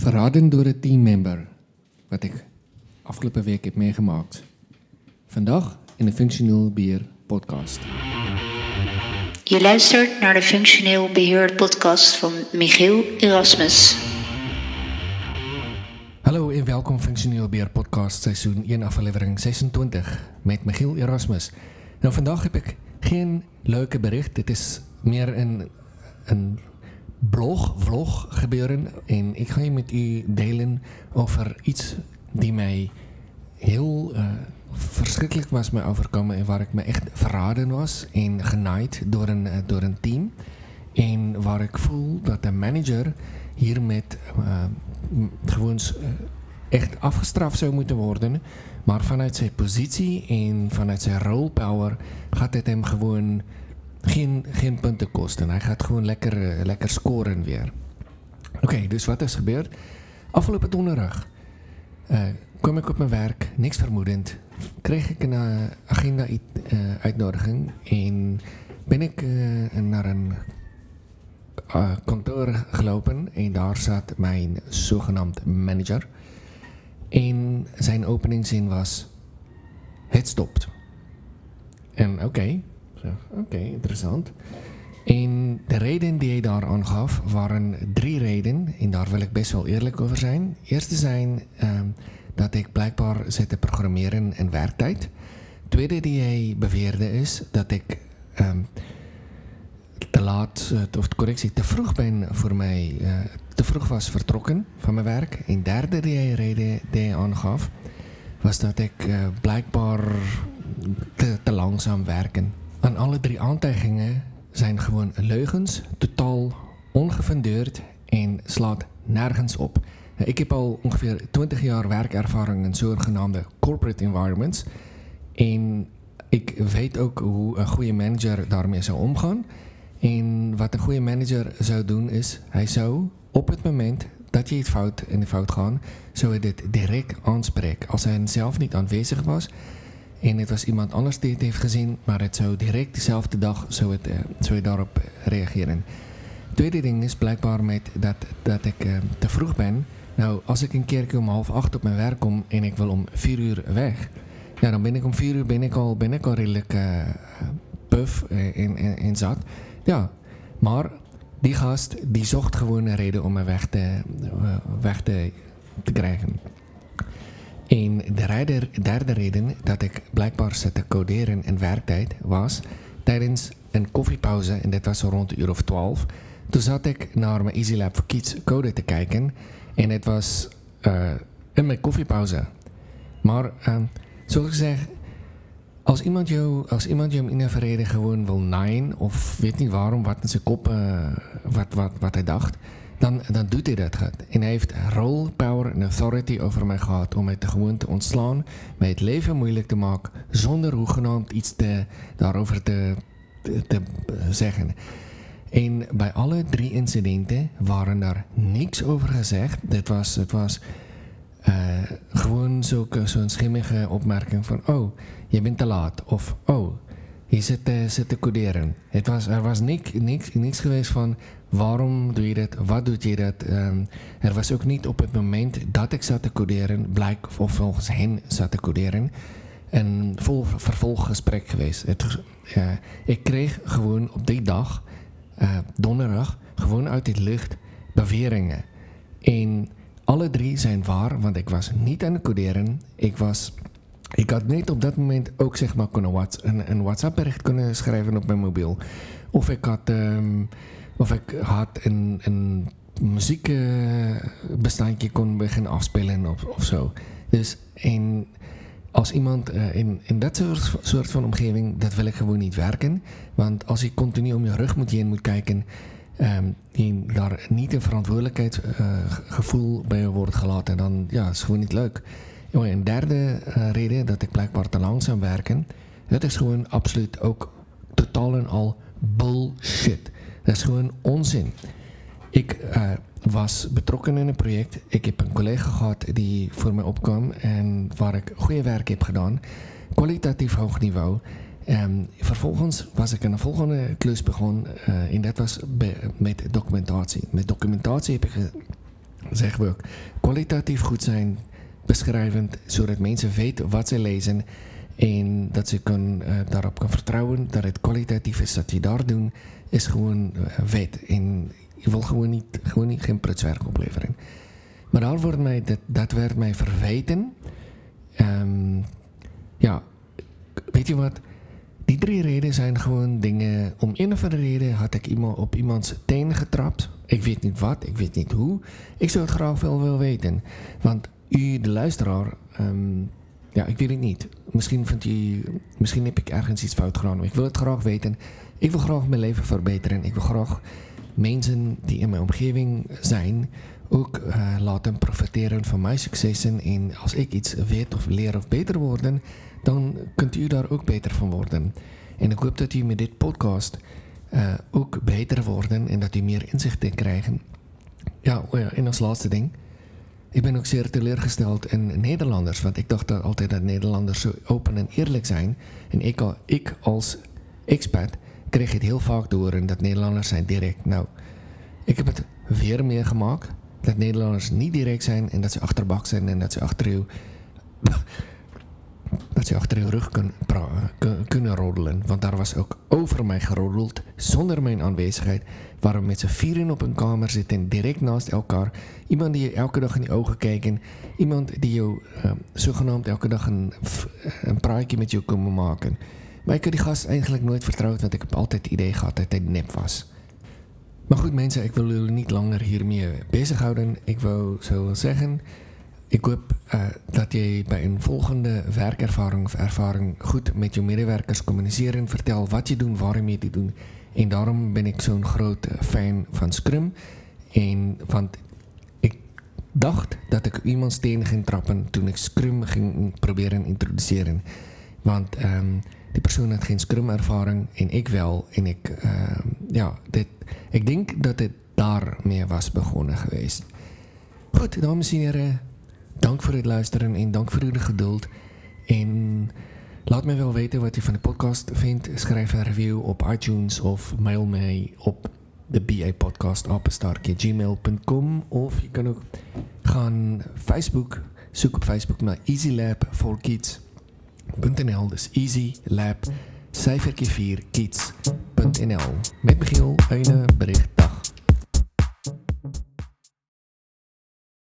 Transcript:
Verraden door een teammember, wat ik afgelopen week heb meegemaakt. Vandaag in de Functioneel Beheer podcast. Je luistert naar de Functioneel Beheer podcast van Michiel Erasmus. Hallo en welkom Functioneel Beheer podcast seizoen 1 aflevering 26 met Michiel Erasmus. Nou vandaag heb ik geen leuke bericht, dit is meer een, een blog, vlog gebeuren en ik ga je met u delen over iets die mij heel uh, verschrikkelijk was me overkomen en waar ik me echt verraden was en genaaid door een, uh, door een team. En waar ik voel dat de manager hier met uh, gewoon echt afgestraft zou moeten worden. Maar vanuit zijn positie en vanuit zijn rolepower gaat het hem gewoon geen, geen punten kosten. Hij gaat gewoon lekker, uh, lekker scoren weer. Oké, dus wat is gebeurd? Afgelopen donderdag uh, kwam ik op mijn werk, niks vermoedend. Kreeg ik een uh, agenda uitnodiging en ben ik naar een kantoor gelopen en daar zat mijn zogenaamd manager. En zijn openingszin was: Het stopt. En oké, Oké, okay, interessant. En de reden die hij daar aangaf waren drie redenen. En daar wil ik best wel eerlijk over zijn. Eerste zijn um, dat ik blijkbaar zit te programmeren in werktijd. Tweede die hij beweerde is dat ik um, te laat, of correctie, te vroeg ben voor mij, uh, te vroeg was vertrokken van mijn werk. En derde die hij reden die hij aangaf was dat ik uh, blijkbaar te, te langzaam werken. Aan alle drie aantijgingen zijn gewoon leugens, totaal ongefundeerd en slaat nergens op. Ik heb al ongeveer 20 jaar werkervaring in zogenaamde corporate environments. En ik weet ook hoe een goede manager daarmee zou omgaan. En wat een goede manager zou doen is, hij zou op het moment dat je iets fout in de fout gaat, zou hij dit direct aanspreken. Als hij zelf niet aanwezig was, en het was iemand anders die het heeft gezien, maar het zou direct dezelfde dag zou het, uh, zou je daarop reageren. Tweede ding is blijkbaar met dat, dat ik uh, te vroeg ben. Nou, als ik een keer om half acht op mijn werk kom en ik wil om vier uur weg, ja, dan ben ik om vier uur ben ik al, ben ik al redelijk uh, en, en zat. Ja, maar die gast die zocht gewoon een reden om me weg te, weg te, te krijgen. En de derde, derde reden dat ik blijkbaar zat te coderen in werktijd was tijdens een koffiepauze, en dit was rond de uur of 12. Toen zat ik naar mijn EasyLab voor Kids code te kijken en het was uh, in mijn koffiepauze. Maar uh, zoals ik zeg, als iemand jou, als iemand jou in een verreden gewoon wil naaien of weet niet waarom, wat in zijn kop, uh, wat, wat, wat hij dacht, dan, dan doet hij dat. En hij heeft role, power en authority over mij gehad om mij te gewoon te ontslaan, mij het leven moeilijk te maken, zonder hoegenaamd iets te, daarover te, te, te zeggen. En bij alle drie incidenten waren daar niks over gezegd. Dit was, het was uh, gewoon zo'n zo schimmige opmerking van... Oh, je bent te laat. Of, oh, je zit zit te coderen. Het was, er was niks, niks, niks geweest van waarom doe je dat, wat doet je dat. Um, er was ook niet op het moment dat ik zat te coderen, blijk of volgens hen zat te coderen, een vol vervolggesprek geweest. Het, uh, ik kreeg gewoon op die dag, uh, donderdag, gewoon uit het lucht beweringen. En alle drie zijn waar, want ik was niet aan het coderen. Ik was ik had net op dat moment ook zeg maar kunnen wat, een, een WhatsApp bericht kunnen schrijven op mijn mobiel. Of ik had, um, of ik had een, een muziekbestandje uh, kon beginnen afspelen of, of zo. Dus en als iemand uh, in, in dat soort, soort van omgeving, dat wil ik gewoon niet werken. Want als je continu om je rug moet heen moet kijken, um, daar niet een verantwoordelijkheidsgevoel uh, bij wordt gelaten, dan ja, is het gewoon niet leuk. Oh, een derde uh, reden dat ik blijkbaar te langzaam werken, dat is gewoon absoluut ook totaal en al bullshit. Dat is gewoon onzin. Ik uh, was betrokken in een project. Ik heb een collega gehad die voor mij opkwam en waar ik goede werk heb gedaan. Kwalitatief hoog niveau. Um, vervolgens was ik een volgende klus begonnen uh, en dat was met documentatie. Met documentatie heb ik ook. Kwalitatief goed zijn, beschrijvend, zodat mensen weten wat ze lezen en dat ze kan, uh, daarop kan vertrouwen dat het kwalitatief is wat je daar doen, is gewoon uh, wet. En je wil gewoon niet, gewoon niet geen prutswerk opleveren. Maar daar mij, dat, dat werd mij verweten. Um, ja, weet je wat? Die drie redenen zijn gewoon dingen. Om een of andere reden had ik iemand op iemands tenen getrapt. Ik weet niet wat, ik weet niet hoe. Ik zou het graag wel willen weten. Want u, de luisteraar, um, ja, ik weet het niet. Misschien, vindt u, misschien heb ik ergens iets fout gedaan. Ik wil het graag weten. Ik wil graag mijn leven verbeteren. Ik wil graag mensen die in mijn omgeving zijn ook uh, laten profiteren van mijn successen. En als ik iets weet of leer of beter worden, dan kunt u daar ook beter van worden. En ik hoop dat u met dit podcast uh, ook beter worden en dat u meer inzichten krijgen. Ja, oh ja, en als laatste ding. Ik ben ook zeer teleurgesteld in Nederlanders, want ik dacht altijd dat Nederlanders zo open en eerlijk zijn. En ik, ik als expat kreeg het heel vaak door dat Nederlanders zijn direct. Nou, ik heb het weer meegemaakt dat Nederlanders niet direct zijn en dat ze achterbak zijn en dat ze achter achter hun rug kun, kunnen roddelen. Want daar was ook over mij geroddeld, zonder mijn aanwezigheid. Waar we met z'n vieren op een kamer zitten, direct naast elkaar. Iemand die je elke dag in de ogen kijken. Iemand die jou uh, zogenaamd elke dag een, praatje met jou komen maken. Maar ik heb die gast eigenlijk nooit vertrouwd, want ik heb altijd het idee gehad dat hij nep was. Maar goed mensen, ik wil jullie niet langer hiermee bezighouden. Ik wou zo zeggen... Ik hoop uh, dat jij bij een volgende werkervaring of ervaring goed met je medewerkers communiceren. Vertel wat je doet, waarom je het doet. En daarom ben ik zo'n groot fan van Scrum. En, want ik dacht dat ik iemand steen ging trappen toen ik Scrum ging proberen introduceren. Want um, die persoon had geen Scrum-ervaring en ik wel. En ik, uh, ja, dit, ik denk dat het daarmee was begonnen geweest. Goed, dames en heren. Dank voor het luisteren en dank voor uw geduld. En laat me wel weten wat u van de podcast vindt. Schrijf een review op iTunes of mail mij op de BA podcast gmail.com of je kan ook gaan Facebook, zoek op Facebook naar Easy Lab for Kids.nl. Dus Easy Lab cijfertje 4 Kids.nl. Met Michiel, een bericht.